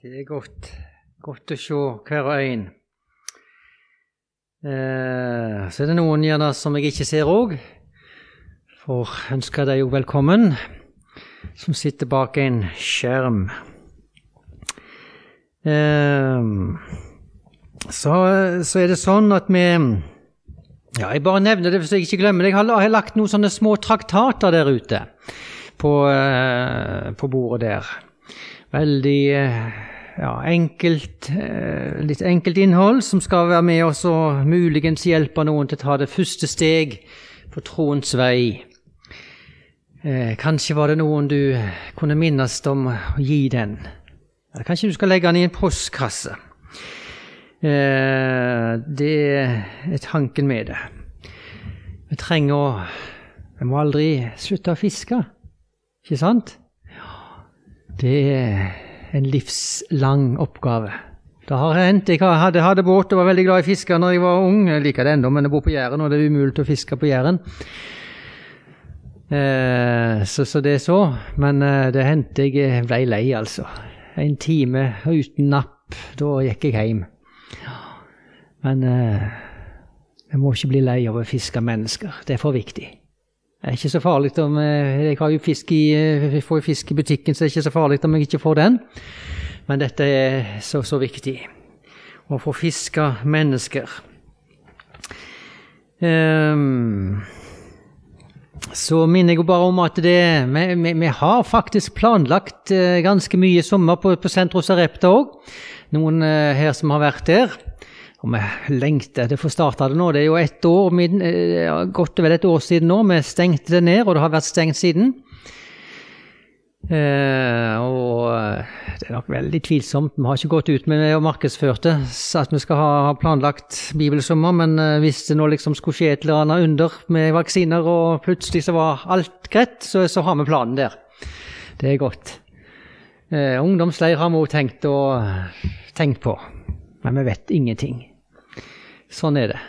Det er godt. Godt å se hver og en. Eh, så er det noen gjerne som jeg ikke ser òg. For ønsker deg jo velkommen, som sitter bak en skjerm. Eh, så, så, er det sånn at vi Ja, jeg bare nevner det hvis jeg ikke glemmer det. Jeg har lagt noen sånne små traktater der ute på, eh, på bordet der. Veldig eh, ja, enkelt, eh, litt enkelt innhold som skal være med oss og muligens hjelpe noen til å ta det første steg på troens vei. Eh, kanskje var det noen du kunne minnes om å gi den. Eller kanskje du skal legge den i en postkasse. Det er tanken med det. Vi trenger å Vi må aldri slutte å fiske, ikke sant? Det er en livslang oppgave. Det har hendt. Jeg hadde, hadde båt og var veldig glad i fiske når jeg var ung. Jeg liker det ennå, men jeg bor på Jæren, og det er umulig å fiske på Jæren. Eh, så, så, det er så. Men eh, det hendte jeg ble lei, altså. En time uten napp. Da gikk jeg hjem. Men eh, jeg må ikke bli lei av å fiske mennesker. Det er for viktig. Det er ikke så farlig om eh, Jeg har jo fisk i, jeg eh, får jo fisk i butikken, så det er ikke så farlig om jeg ikke får den. Men dette er så, så viktig. Å få fiska mennesker. Um, så minner jeg bare om at det, vi, vi, vi, har faktisk planlagt uh, ganske mye sommer på, på Sentro Sarepta òg. Noen her som har vært der. Og vi lengter etter å få starta det nå. Det er jo et år, eh, godt og vel et år siden nå. Vi stengte det ned, og det har vært stengt siden. Eh, og det er nok veldig tvilsomt. Vi har ikke gått ut med og markedsført det, at vi skal ha, ha planlagt bibelsommer. Men eh, hvis det nå liksom skulle skje et eller annet under med vaksiner, og plutselig så var alt greit, så, så har vi planen der. Det er godt. Eh, ungdomsleir har vi òg tenkt, tenkt på, men vi vet ingenting. Sånn er det.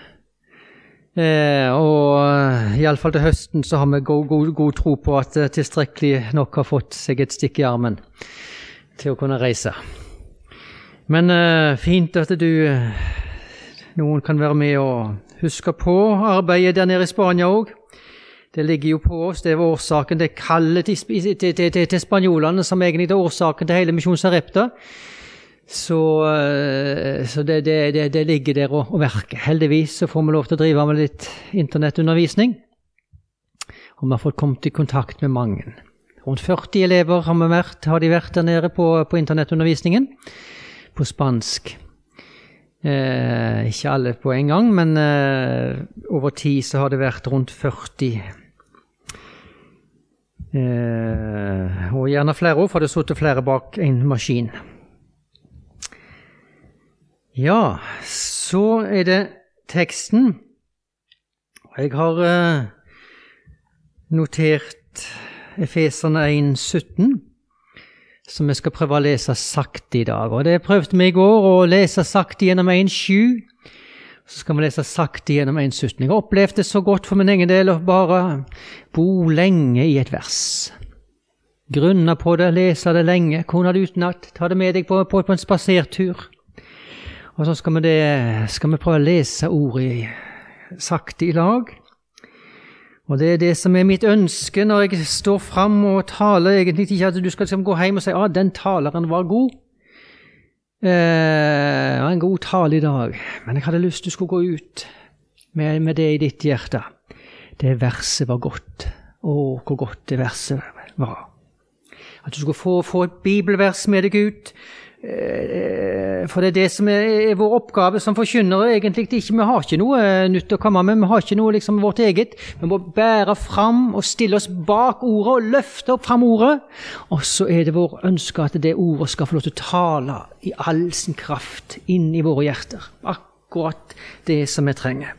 Eh, og iallfall til høsten så har vi god, god, god, tro på at eh, tilstrekkelig nok har fått seg et stikk i armen til å kunne reise. Men eh, fint at du Noen kan være med og huske på arbeidet der nede i Spania òg. Det ligger jo på oss. Det er årsaken, det kallet til, til, til, til, spanjolene som egentlig er årsaken til hele Misjon Sarepta. Så, eh, så det, det, det, ligger der og verker. Heldigvis så får vi lov til å drive med litt internettundervisning. Og vi har fått kommet i kontakt med mange. Rundt 40 elever har, vært, har de vært der nede på, på internettundervisningen på spansk. Eh, ikke alle på en gang, men eh, over tid så har det vært rundt 40. Eh, og gjerne flere år, for det har sittet flere bak en maskin. Ja, så er det teksten. Jeg har uh, notert Efeserne 17, som vi skal prøve å lese sakte i dag. Og Det prøvde vi i går, å lese sakte gjennom 1,7. Så skal vi lese sakte gjennom 1,17. Jeg har opplevd det så godt for min egen del å bare bo lenge i et vers. Grunne på det, lese det lenge, kunne det utenat, ta det med deg på, på, på en spasertur. Og så skal vi, det, skal vi prøve å lese ordet sakte i lag. Og det er det som er mitt ønske når jeg står fram og taler. Egentlig ikke at du skal liksom gå hjem og si at ah, 'den taleren var god'. Eh, en god tale i dag, men jeg hadde lyst til du skulle gå ut med, med det i ditt hjerte. Det verset var godt. Å, hvor godt det verset var. At du skulle få, få et bibelvers med deg ut for det er det som er vår oppgave som forkynnere. egentlig ikke. Vi har ikke noe eh, nytt å komme med, vi har ikke noe liksom vårt eget. Vi må bære fram og stille oss bak ordet og løfte opp fram ordet. Og så er det vår ønske at det ordet skal få lov til å tale i all sin kraft inn i våre hjerter. Akkurat det som vi trenger.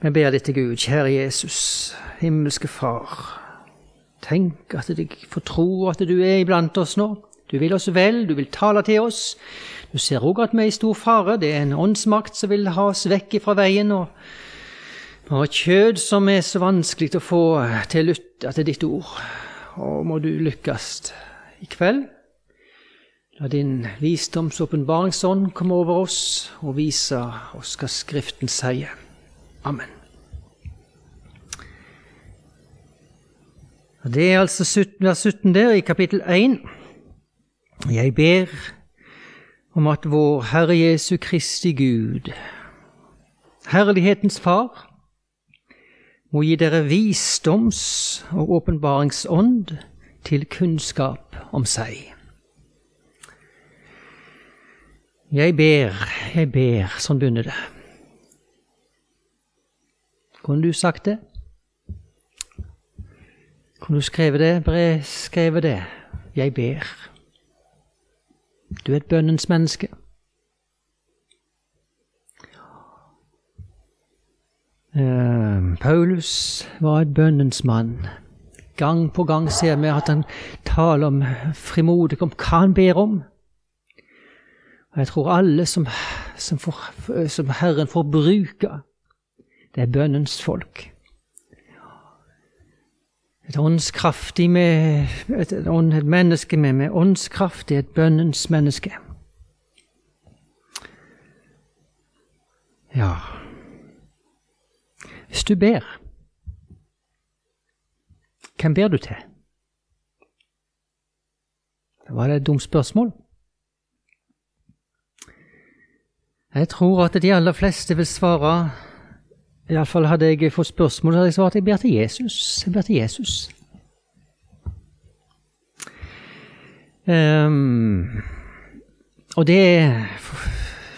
Vi ber deg til Gud, kjære Jesus, himmelske Far. Tenk at jeg får tro at du er iblant oss nå. Du vil oss vel, du vil tale til oss. Du ser òg at vi er i stor fare. Det er en åndsmakt som vil ha oss vekk fra veien. og vi har kjød som er så vanskelig å få til å lytte til ditt ord. Og må du lykkes i kveld. La din visdoms åpenbaringsånd komme over oss og vise oss hva Skriften sier. Amen. Det er altså 17, vers 17 der i kapittel 1. Jeg ber om at vår Herre Jesu Kristi Gud, Herlighetens Far, må gi dere visdoms- og åpenbaringsånd til kunnskap om seg. Jeg ber, jeg ber, sånn begynner det. Kunne du sagt det? Kunne du skrevet det? Skrevet det? Jeg ber. Du er et bønnens menneske. Uh, Paulus var et bønnens mann. Gang på gang ser vi at han taler om frimodig om hva han ber om. Og Jeg tror alle som, som, for, som Herren får bruke, det er bønnens folk. Et åndskraftig med, et, et menneske med, med åndskraft er et bønnens menneske. Ja Hvis du ber, hvem ber du til? Det var det et dumt spørsmål. Jeg tror at de aller fleste vil svare Iallfall hadde jeg fått spørsmål, så hadde jeg svart jeg ber til Jesus. Jeg ber til Jesus. Um, og det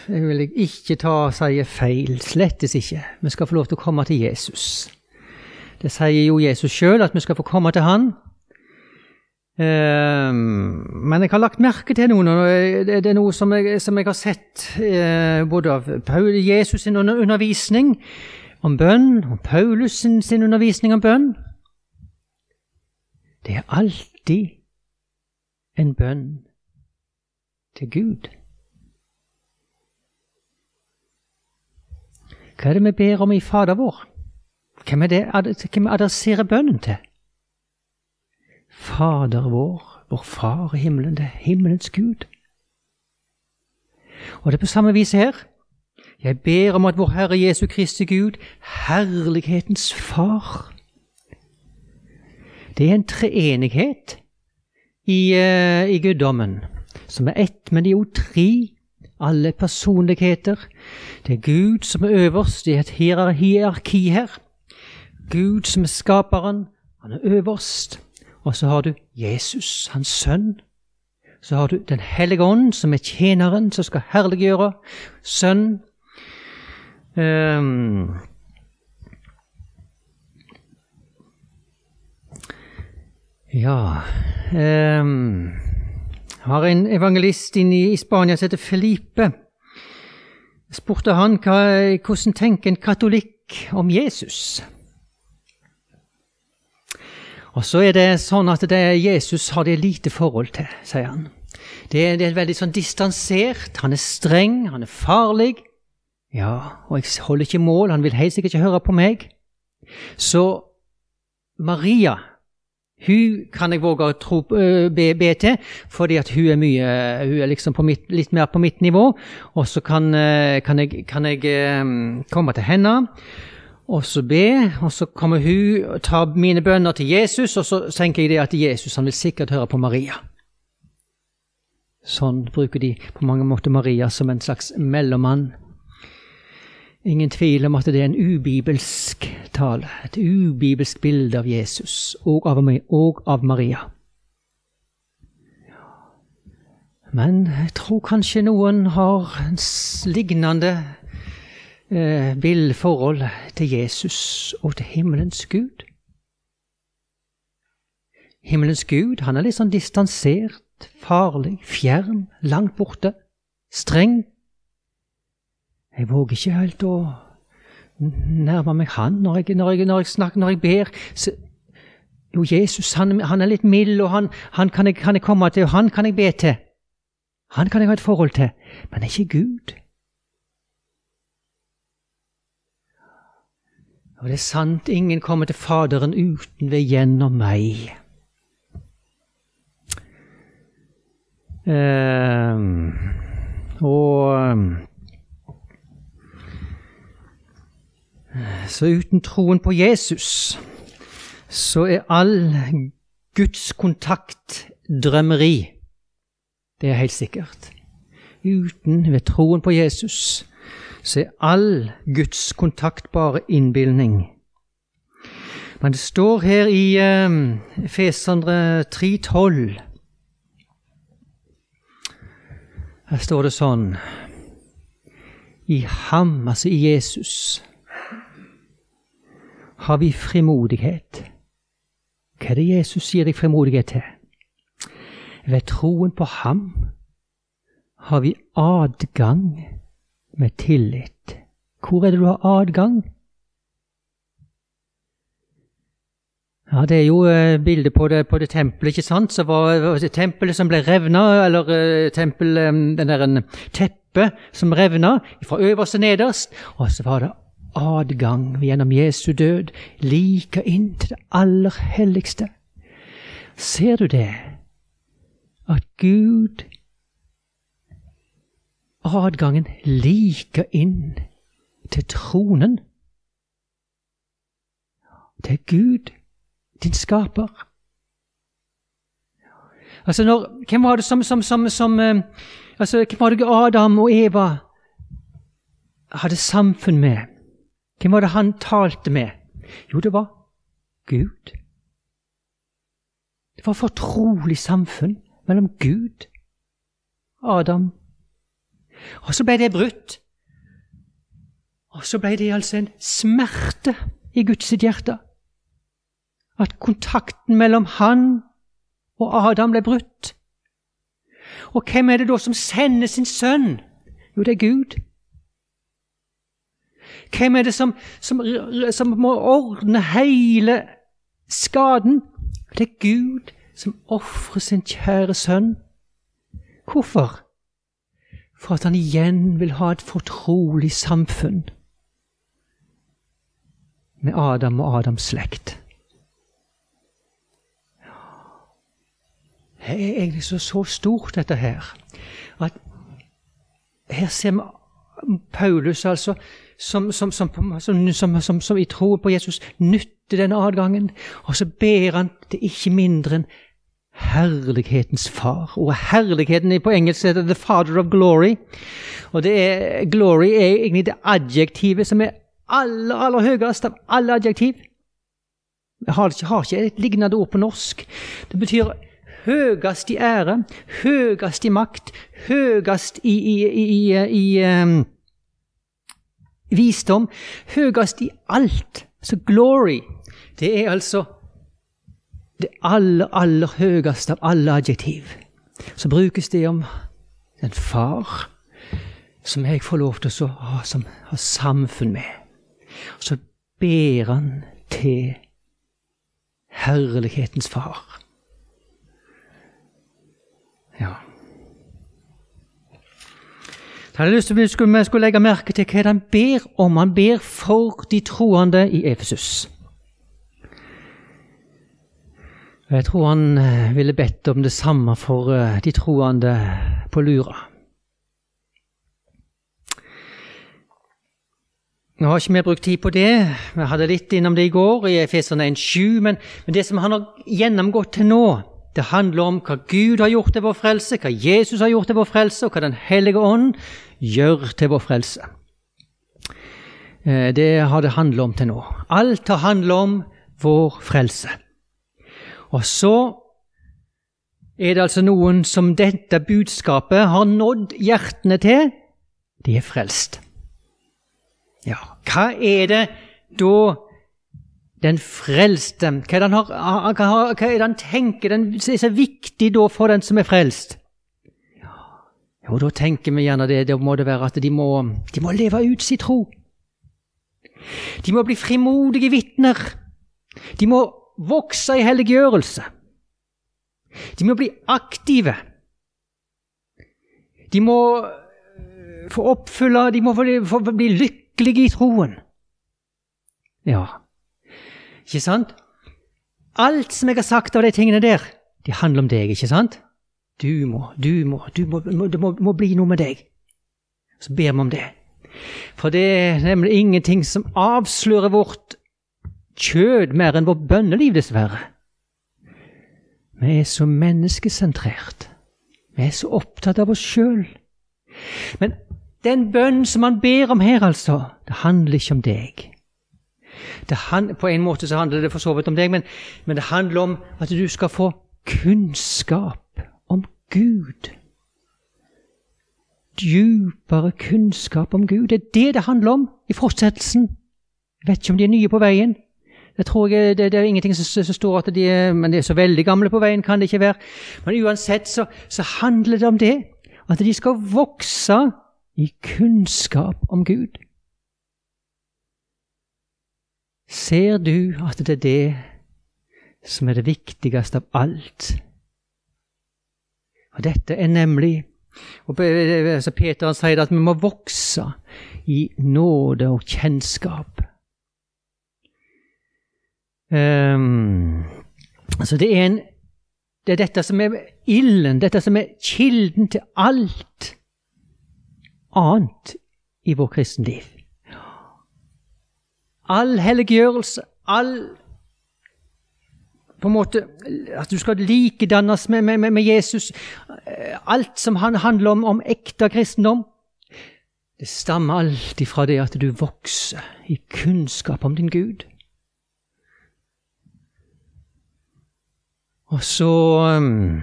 jeg vil jeg ikke ta og si feil. Slettes ikke. Vi skal få lov til å komme til Jesus. Det sier jo Jesus sjøl, at vi skal få komme til Han. Um, men jeg har lagt merke til noe. Det er noe som jeg, som jeg har sett uh, både av Paul Jesus sin undervisning om bønn, om Paulus sin, sin undervisning om bønn. Det er alltid en bønn til Gud. Hva er det vi ber om i Fader vår? Hvem er det hvem adresserer bønnen til? Fader vår, vår Far i himmelen, det er himmelens Gud. Og det er på samme vis her. Jeg ber om at vår Herre Jesu Kristi Gud, herlighetens Far Det er en treenighet i, uh, i guddommen, som er ett, men de er jo tre. Alle personligheter. Det er Gud som er øverst, det er et hierarki her. Gud som er skaperen, han er øverst. Og så har du Jesus, hans sønn. Så har du Den hellige ånd, som er tjeneren som skal herliggjøre Sønn Um, ja um, har en evangelist inne i Spania som heter Felipe. spurte han hva, hvordan tenker en katolikk om Jesus. Og så er det sånn at det Jesus har det lite forhold til, sier han. Det det er veldig sånn distansert. Han er streng, han er farlig. Ja, og jeg holder ikke mål, han vil helt sikkert ikke høre på meg. Så Maria hun kan jeg våge å tro, be, be, til, fordi at hun er, mye, hun er liksom mitt, litt mer på mitt nivå. Og så kan, kan, jeg, kan jeg, komme til henne og så be, og så kommer hun og tar mine bønner til Jesus, og så tenker jeg det at Jesus han vil sikkert høre på Maria. Sånn bruker de på mange måter Maria som en slags mellommann Ingen tvil om at det er en ubibelsk tale, et ubibelsk bilde av Jesus og av, og av Maria. Men jeg tror kanskje noen har en lignende eh, forhold til Jesus og til himmelens Gud. Himmelens Gud han er litt sånn distansert, farlig, fjern, langt borte, streng, jeg våger ikke helt å nærme meg Han når jeg, når jeg, når jeg snakker, når jeg ber. Så, jo, Jesus han, han, er litt mild, og han, han kan, jeg, kan, jeg, komme til, og han kan jeg be til. Han kan jeg ha et forhold til, men ikke Gud. Og det er sant, ingen kommer til Faderen uten ved gjennom meg. Um, Og Så uten troen på Jesus, så er all Guds kontakt drømmeri. Det er helt sikkert. Uten ved troen på Jesus, så er all Guds kontakt bare innbilning. Men det står her i uh, Fesandre 3,12 Her står det sånn I ham, altså i Jesus, har vi frimodighet. Hva er det Jesus gir deg frimodighet til? Ved troen på ham har vi adgang med tillit. Hvor er det du har adgang? Ja, Det er jo uh, bildet på det, på det tempelet, ikke sant? Så var det tempelet som ble revna, eller uh, tempel, um, den der teppe som revna fra øverst til nederst. Og så var det adgang gjennom Jesu død like inn til det aller helligste. Ser du det? At Gud Adgangen like inn til tronen. Det er Gud, din skaper. Altså når, Hvem var det som, som, som, som eh, altså, Hvem var det Adam og Eva hadde samfunn med? Hvem var det han talte med? Jo, det var Gud. Det var fortrolig samfunn mellom Gud og Adam. Og så ble det brutt. Og så ble det altså en smerte i Guds hjerte. At kontakten mellom han og Adam ble brutt. Og hvem er det da som sender sin sønn? Jo, det er Gud. Hvem er det som, som, som må ordne hele skaden? Det er Gud som ofrer sin kjære sønn. Hvorfor? For at han igjen vil ha et fortrolig samfunn med Adam og Adams slekt. Det er egentlig så, så stort, dette her, at her ser vi Paulus altså som, som, som, som, i troen på Jesus nytter denne adgangen. Og så ber han det ikke mindre enn herlighetens far. Og herligheten på engelsk heter 'the father of glory'. Og det er, glory er egentlig det adjektivet som er aller, aller høyest av alle adjektiv. Jeg har ikke, har ikke et lignende ord på norsk. Det betyr høyest i ære, høyest i makt, høyest i, i, i, i um, visdom, høyest i alt. Så glory, det er altså det aller, aller høyeste av alle adjektiv. Så brukes det om den far som jeg får lov til å ha, som, ha samfunn med. Så ber han til herlighetens far. Ja. Jeg hadde lyst til at vi skulle legge merke til hva han ber om. Han ber for de troende i Efesus. Jeg tror han eh, ville bedt om det samme for eh, de troende på Lura. Nå har ikke vi brukt tid på det. Vi hadde litt innom det i går, i Efeserne 1,7. Men, men det som han har gjennomgått til nå, det handler om hva Gud har gjort til vår frelse, hva Jesus har gjort til vår frelse, og hva Den hellige ånd gjør til vår frelse. Eh, det har det handlet om til nå. Alt har handlet om vår frelse. Og så er det altså noen som dette budskapet har nådd hjertene til. De er frelst. Ja, hva er det da den frelste Hva er det han, har, hva er det han tenker den er så viktig da for den som er frelst? Jo, da tenker vi gjerne det. Da må det være at de må, de må leve ut sin tro. De må bli frimodige vitner. De må vokse i helliggjørelse. De må bli aktive. De må øh, få oppfylle De må få bli lykkelige i troen. Ja, ikke sant? Alt som jeg har sagt av de tingene der, det handler om deg, ikke sant? Du må, du må, du må, det må, må bli noe med deg. Så ber vi om det. For det er nemlig ingenting som avslører vårt kjød mer enn vårt bønneliv, dessverre. Vi er så menneskesentrert. Vi er så opptatt av oss sjøl. Men den bønnen som han ber om her, altså, det handler ikke om deg. Han, på en måte så handler det for så vidt om deg, men, men det handler om at du skal få kunnskap Gud. Djupere kunnskap om Gud. Det er det det handler om i fortsettelsen. Jeg vet ikke om de er nye på veien. Det tror jeg, det, det er ingenting som, som, står at de er Men de er så veldig gamle på veien, kan det ikke være. Men uansett så, så handler det om det. At de skal vokse i kunnskap om Gud. Ser du at det er det som er det viktigste av alt? Og dette er nemlig og Peter Peter sier at vi må vokse i nåde og kjennskap. Um, så det er, en, det er dette som er ilden, dette som er kilden til alt annet i vår kristenliv. All helliggjørelse, all på en måte At du skal likedannes med, med, med, Jesus. Alt som han handler om, om ekte kristendom. Det stammer alltid fra det at du vokser i kunnskap om din Gud. Og så um,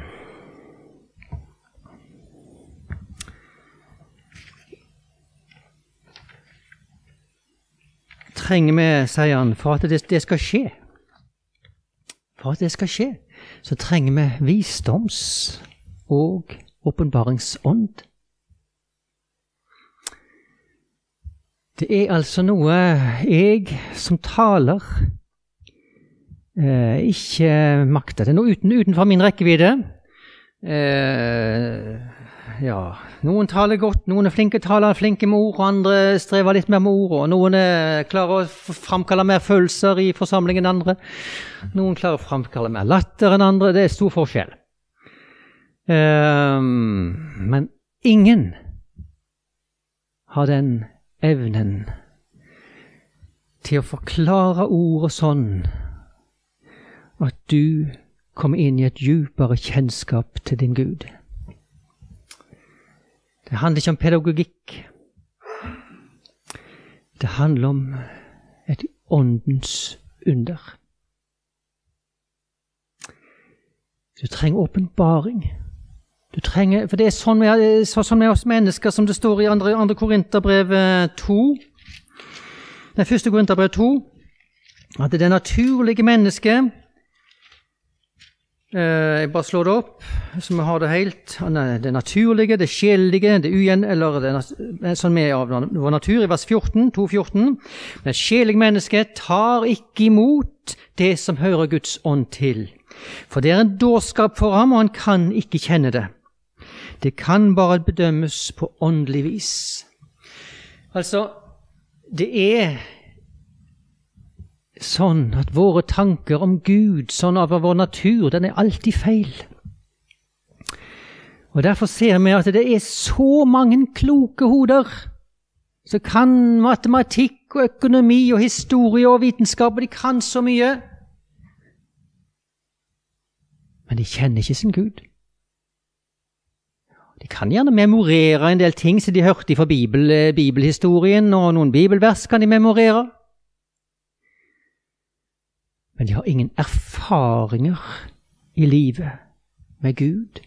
trenger vi, sier han, for at det, det, skal skje. For at det skal skje, så trenger vi visdoms- og åpenbaringsånd. Det er altså noe jeg som taler eh, ikke makter. Det er noe uten, utenfor min rekkevidde. Eh, ja, noen taler godt, noen er flinke taler, flinke med ord, og andre strever litt med ord. og Noen klarer å framkalle mer følelser i forsamlingen enn andre. Noen klarer å framkalle mer latter enn andre. Det er stor forskjell. Um, men ingen har den evnen til å forklare ordet sånn at du kommer inn i et djupere kjennskap til din Gud. Det handler ikke om pedagogikk. Det handler om et åndens under. Du trenger åpenbaring. Du trenger, for det er sånn med, sånn med oss mennesker, som det står i andre, andre Korinterbrev 2. Nei, 1. Korinterbrev 2. At det naturlige mennesket Eh, jeg bare slår det opp, så vi har det helt. Det naturlige, det sjelelige, det ugjen... Eller det sånn med av vår natur, i vers 14, 2.14. Men et sjelig menneske tar ikke imot det som hører Guds ånd til. For det er en dårskap for ham, og han kan ikke kjenne det. Det kan bare bedømmes på åndelig vis. Altså, det er sånn at våre tanker om Gud, sånn av vår natur, den er alltid feil. Og Derfor ser vi at det er så mange kloke hoder som kan matematikk og økonomi og historie og vitenskap, og de kan så mye. Men de kjenner ikke sin Gud. De kan gjerne memorere en del ting som de hørte fra Bibel, eh, bibelhistorien, og noen bibelvers kan de memorere men de har ingen erfaringer i livet med Gud.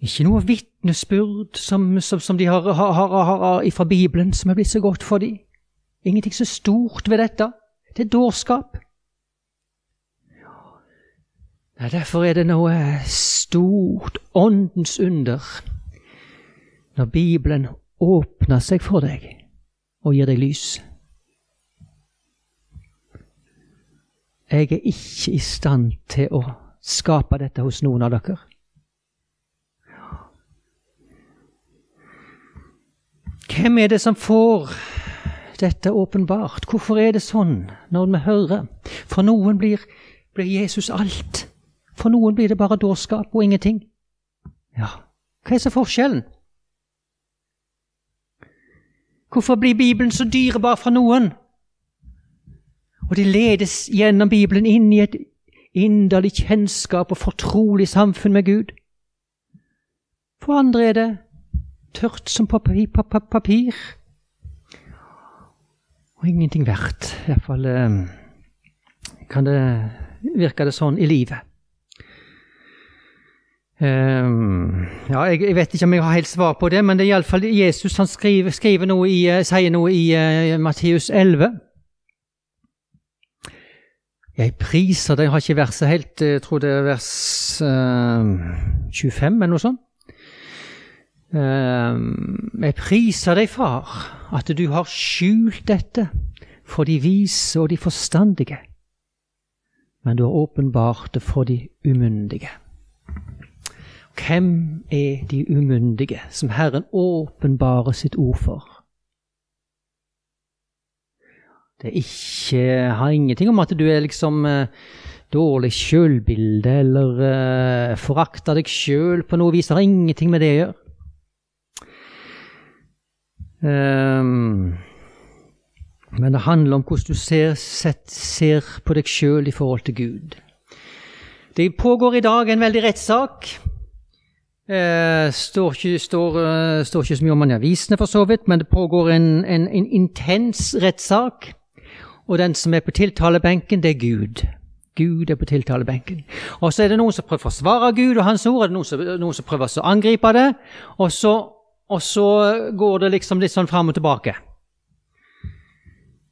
Ikke noe vitnesbyrd som, som, som, de har, har, har, har fra Bibelen som er blitt så godt for dem. Ingenting så stort ved dette. Det er dårskap. Nei, derfor er det noe stort åndens under når Bibelen åpner seg for deg og gir deg lys. Jeg er ikke i stand til å skape dette hos noen av dere. Hvem er det som får dette åpenbart? Hvorfor er det sånn når vi hører? For noen blir, blir Jesus alt. For noen blir det bare dårskap og ingenting. Ja, hva er så forskjellen? Hvorfor blir Bibelen så dyrebar for noen? Og de ledes gjennom Bibelen inn i et inderlig kjennskap og fortrolig samfunn med Gud. For andre er det tørt som papir, papir. og ingenting verdt. Iallfall eh, kan det virke det sånn i livet. Um, ja, jeg, jeg, vet ikke om jeg har helt svar på det, men det er iallfall Jesus han skriver, skriver noe i, uh, sier noe i uh, Matteus 11. Jeg priser deg, jeg har ikke verset helt, jeg tror det er vers uh, 25 eller noe sånt. jeg priser deg, far, at du har skjult dette for de vise og de forstandige, men du har åpenbart det for de umyndige. Hvem er de umyndige som Herren åpenbarer sitt ord for? Det ikke, har ingenting om at du er liksom uh, dårlig sjølbilde eller uh, forakter deg sjøl på noe vis. Det har ingenting med det å gjøre. Um, men det handler om hvordan du ser, sett, ser på deg sjøl i forhold til Gud. Det pågår i dag en veldig rettssak Eh, står, ikke, står, uh, står, ikke, så mye om han i avisene, for så vidt, men det pågår en, en, en intens rettssak. Og den som er på tiltalebenken, det er Gud. Gud er på tiltalebenken. Og så er det noen som prøver å forsvare Gud og Hans ord, og det er noen som, noen som prøver å angripe det. Og så, og så, går det liksom litt sånn fram og tilbake.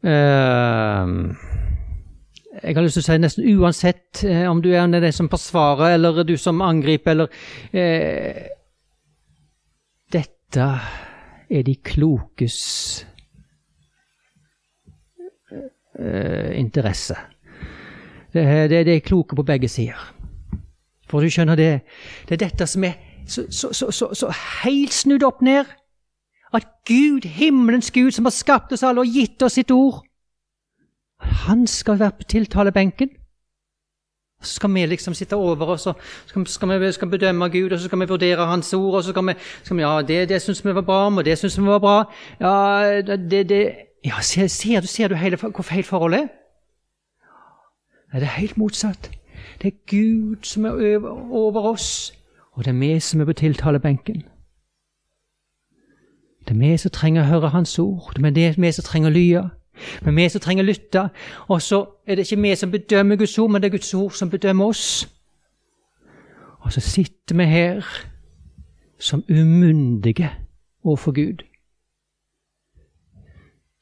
Uh, jeg har lyst til å si nesten uansett eh, om du er den som forsvarer, eller du som angriper, eller eh, Dette er de klokes eh, interesse. Det, det, det, er kloke på begge sider. For du skjønner, det, det er dette som er så, så, så, så helt snudd opp ned. At Gud, himmelens Gud, som har skapt oss alle og gitt oss sitt ord han skal være på tiltalebenken. Så skal vi liksom sitte over og så skal, vi skal bedømme Gud, og så skal vi vurdere Hans ord. og så skal vi, skal vi Ja, det, det syns vi var bra, og det syns vi var bra. Ja, det, det, ja ser, ser, du, ser du hele, hvor feil forholdet er? Det er helt motsatt. Det er Gud som er over oss, og det er vi som er på tiltalebenken. Det er vi som trenger å høre Hans ord, det er vi som trenger å lye. Men vi som trenger å lytte. Og så er det ikke vi som bedømmer Guds ord, men det er Guds ord som bedømmer oss. Og så sitter vi her som umyndige overfor Gud.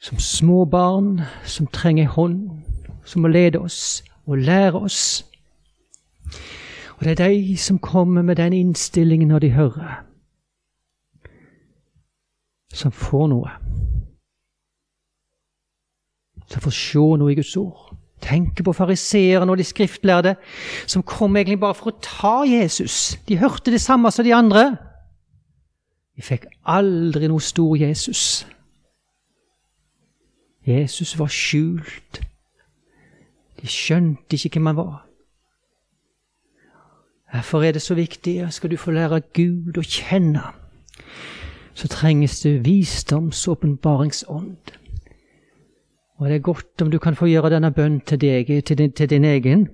Som små barn som trenger en hånd, som må lede oss og lære oss. Og det er de som kommer med den innstillingen når de hører, som får noe som får se noe i Guds ord. Tenk på fariseerne og de skriftlærde som kom egentlig bare for å ta Jesus. De hørte det samme som de andre. De fikk aldri noe stor Jesus. Jesus var skjult. De skjønte ikke hvem han var. Derfor er det så viktig. Skal du få lære Gud å kjenne, så trenges det visdoms- og åpenbaringsånd. Og det er godt om du kan få gjøre denne bønn til deg, til din, til din egen.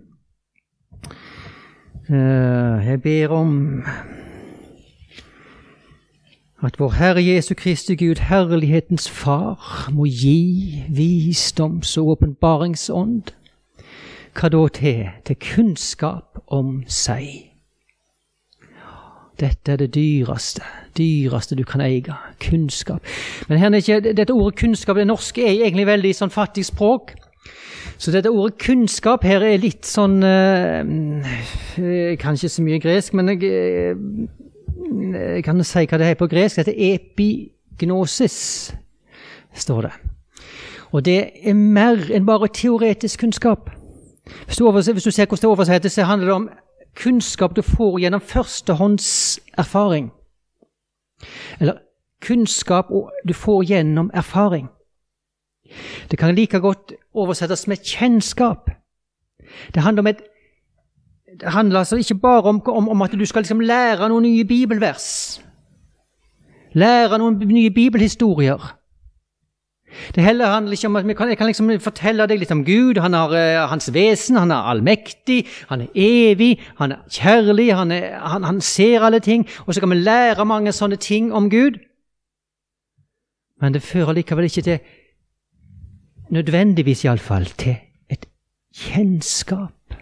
Uh, jeg ber om at vår Herre Jesu Kristi Gud, herlighetens Far, må gi visdoms- og åpenbaringsånd. Hva da til? Til kunnskap om seg. Dette er det dyreste, dyreste du kan eie. Kunnskap. Men her er ikke, dette ordet kunnskap, det norske, er egentlig veldig sånn fattig språk. Så dette ordet kunnskap her er litt sånn eh, Kanskje så mye gresk, men jeg, jeg kan si hva det er på gresk. Dette er epignosis, står det. Og det er mer enn bare teoretisk kunnskap. Hvis du, hvis du ser hvordan det oversettes, så handler det om kunnskap du får gjennom førstehånds erfaring. Eller kunnskap du får gjennom erfaring. Det kan like godt oversettes med kjennskap. Det handler, om et, det handler altså ikke bare om, om, om at du skal liksom lære noen nye bibelvers. Lære noen nye bibelhistorier. Det heller handler ikke om at kan, Jeg kan liksom fortelle deg litt om Gud, han har uh, hans vesen, han er allmektig, han er evig, han er kjærlig, han, er, han, han ser alle ting. Og så kan vi lære mange sånne ting om Gud. Men det fører likevel ikke til Nødvendigvis, iallfall, til et kjennskap.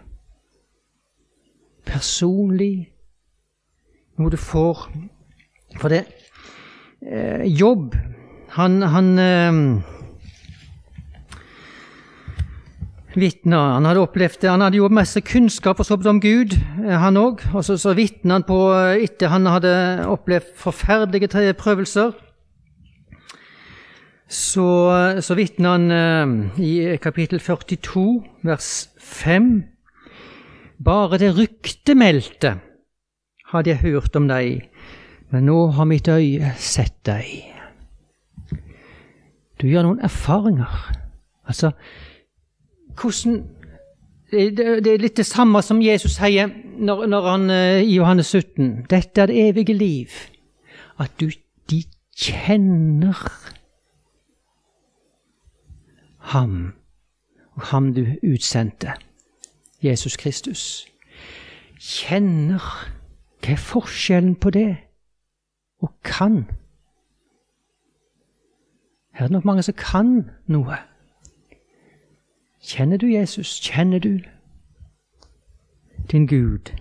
Personlig. Noe du får For det eh, Jobb, han, han eh, vitna. Han hadde opplevd det. Han hadde jo masse kunnskap og sånt om Gud, eh, han òg. Og så, så vitna han på, eh, etter han hadde opplevd forferdelige prøvelser, så, så vitna han eh, i kapittel 42, vers 5. Bare det ryktemeldte hadde jeg hørt om deg, men nå har mitt øye sett deg. Du gjør noen erfaringer. Altså, hvordan det, er litt det samme som Jesus sier når, når han, eh, i Johannes 17. Dette er det evige liv. At du, de kjenner ham, og ham du utsendte, Jesus Kristus. Kjenner Hva er forskjellen på det og kan? Her er det nok mange som kan noe. Kjenner du Jesus? Kjenner du din Gud?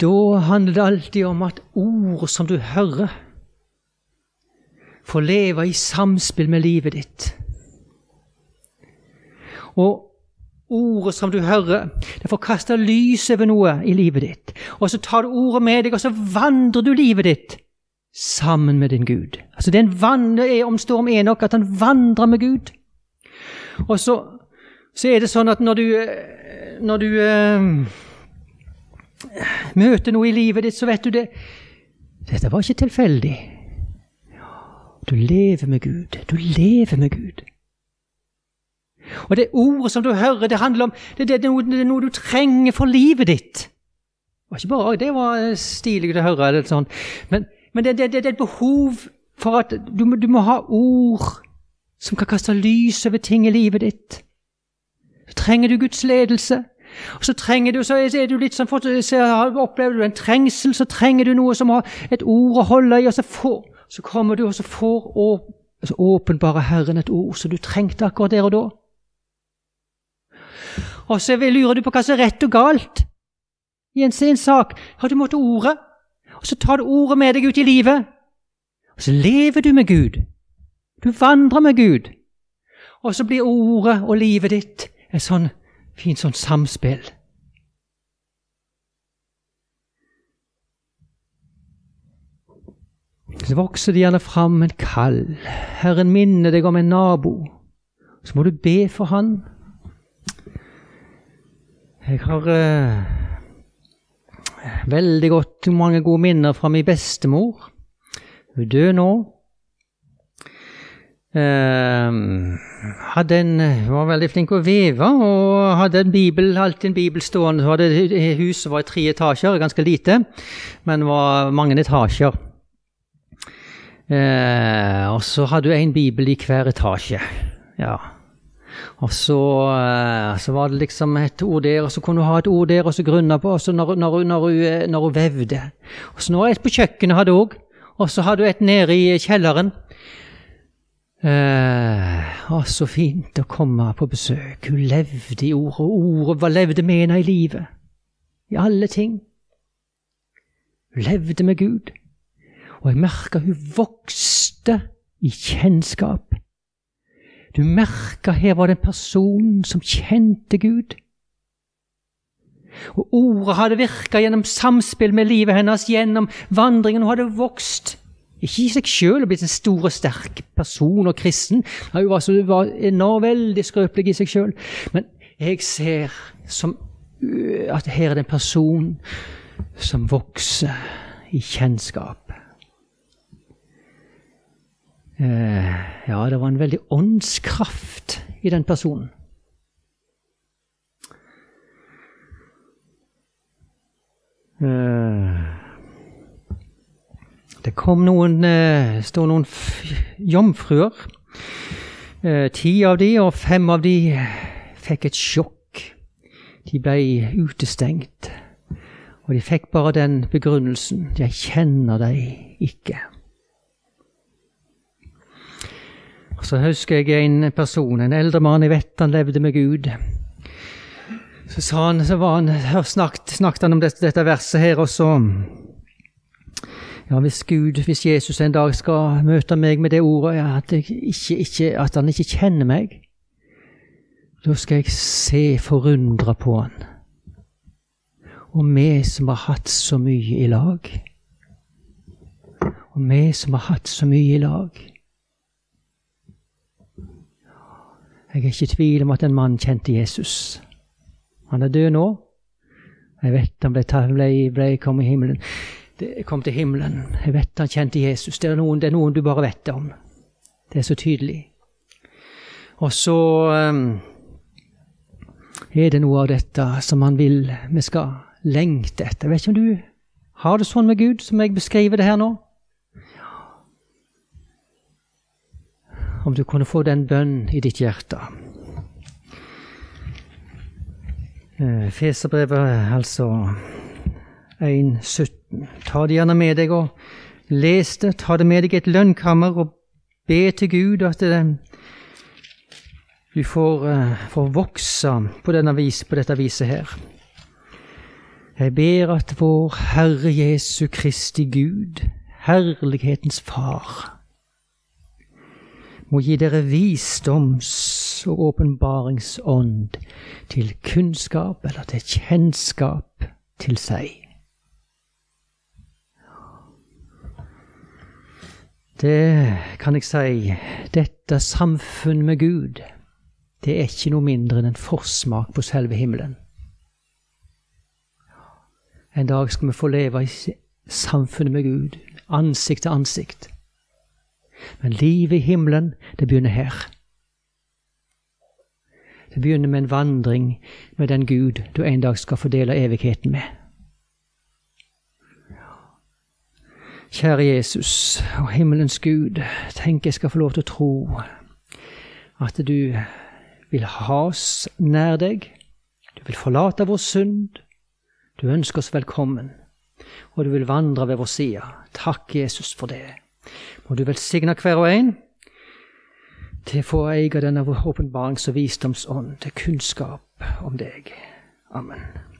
Da handler det alltid om at ord som du hører, får leve i samspill med livet ditt. Og ordet som du hører, det får kaste lys over noe i livet ditt. Og så tar du ordet med deg, og så vandrer du livet ditt sammen med din Gud. Altså Det er en vandre er om Storm Enok at han vandrer med Gud. Og så, så er det sånn at når du, når du uh, møter noe i livet ditt, så vet du det Dette var ikke tilfeldig. Du lever med Gud. Du lever med Gud. Og det ordet som du hører, det handler om det, det, det, det er noe, du trenger for livet ditt. Det var ikke bare det var stilig å høre, eller sånn. men, men det, er et behov for at du, du, må ha ord som kan kaste lys over ting i livet ditt. Så trenger du Guds ledelse. Og så trenger du, så er du litt sånn, så Opplever du en trengsel, så trenger du noe som har et ord å holde i. og så får så kommer du og så får å, så åpenbare Herren et ord som du trengte akkurat der og da. Og så lurer du på hva som er rett og galt i en, sin sak. Har du måttet ordet? Og så tar du ordet med deg ut i livet. Og så lever du med Gud. Du vandrer med Gud. Og så blir ordet og livet ditt et sånn fint sånn samspill. Så vokser det gjerne fram en kall. Herren minner deg om en nabo. Så må du be for han. Jeg har uh, veldig godt mange gode minner fra min bestemor. Hun døde død nå. Uh, hadde en, var veldig flink å veve og hadde en bibel, alltid en bibel stående. Hadde, huset var i tre etasjer, ganske lite, men var mange etasjer. Uh, og så hadde hun en bibel i hver etasje. Ja. Og så, eh, så, var det liksom et ord der, og så kunne du ha et ord der, og så grunna på også når, når, når, hun, når hun vevde. Og så nå et på kjøkkenet hadde òg, og så hadde du et nede i kjelleren. Eh, så fint å komme på besøk. Hun levde i ordet, og ordet levde med henne i livet. I alle ting. Hun levde med Gud. Og jeg merka hun vokste i kjennskap. Du merka her var det en person som kjente Gud. Og ordet hadde virka gjennom samspill med livet hennes, gjennom vandringen. Hun hadde vokst. Ikke i seg sjøl og blitt en stor og sterk person og kristen. Hun var, så, var enormt veldig skrøpelig i seg sjøl. Men jeg ser som, at her er det en person som vokser i kjennskap. Eh, ja, det var en veldig åndskraft i den personen. Eh, Det kom noen eh, står noen jomfruer. Ti av de, og fem av de fikk et sjokk. De ble utestengt. Og de fikk bare den begrunnelsen 'Jeg kjenner deg ikke'. Og Så husker jeg en person, en eldre mann, jeg vet han levde med Gud. Så sa han, så var han, snakket, snakket han om dette, dette verset her, og så ja, hvis Gud, hvis Jesus en dag skal møte meg med det ordet, ja, at, ikke, ikke, at han ikke kjenner meg, da skal jeg se forundra på han. Og vi som har hatt så mye i lag. Og vi som har hatt så mye i lag. Jeg er ikke i tvil om at en mann kjente Jesus. Han er død nå. Jeg vet han ble, ble, ble kom. Det kom til himmelen. Jeg vet han kjente Jesus. Det er, noen, det er noen du bare vet om. Det er så tydelig. Og så um, er det noe av dette som han vil vi skal lengte etter. Jeg vet ikke om du har det sånn med Gud som jeg beskriver det her nå? Om du kunne få den bønn i ditt hjerte. Eh, Feserbrevet, altså 1.17. Ta det gjerne med deg og les det. Ta det med deg i et lønnkammer og be til Gud at det, du får, uh, får vokse på, vis, på dette viset her. Jeg ber at vår Herre Jesu Kristi Gud, herlighetens Far, må gi dere visdoms- og åpenbaringsånd til kunnskap eller til kjennskap til seg. Det kan jeg si, dette samfunn med Gud, det er ikke noe mindre enn en forsmak på selve himmelen. En dag skal vi få leve i samfunnet med Gud, ansikt til ansikt. Men livet i himmelen, det begynner her. Det begynner med en vandring med den Gud du en dag skal fordele evigheten med. Kjære Jesus og himmelens Gud, tenk jeg skal få lov til å tro at du vil ha oss nær deg. Du vil forlate vår synd. Du ønsker oss velkommen, og du vil vandre ved vår side. Takk, Jesus, for det. Må du velsigne hver og en til å få eie denne åpenbarings- og visdomsånd, til kunnskap om deg. Amen.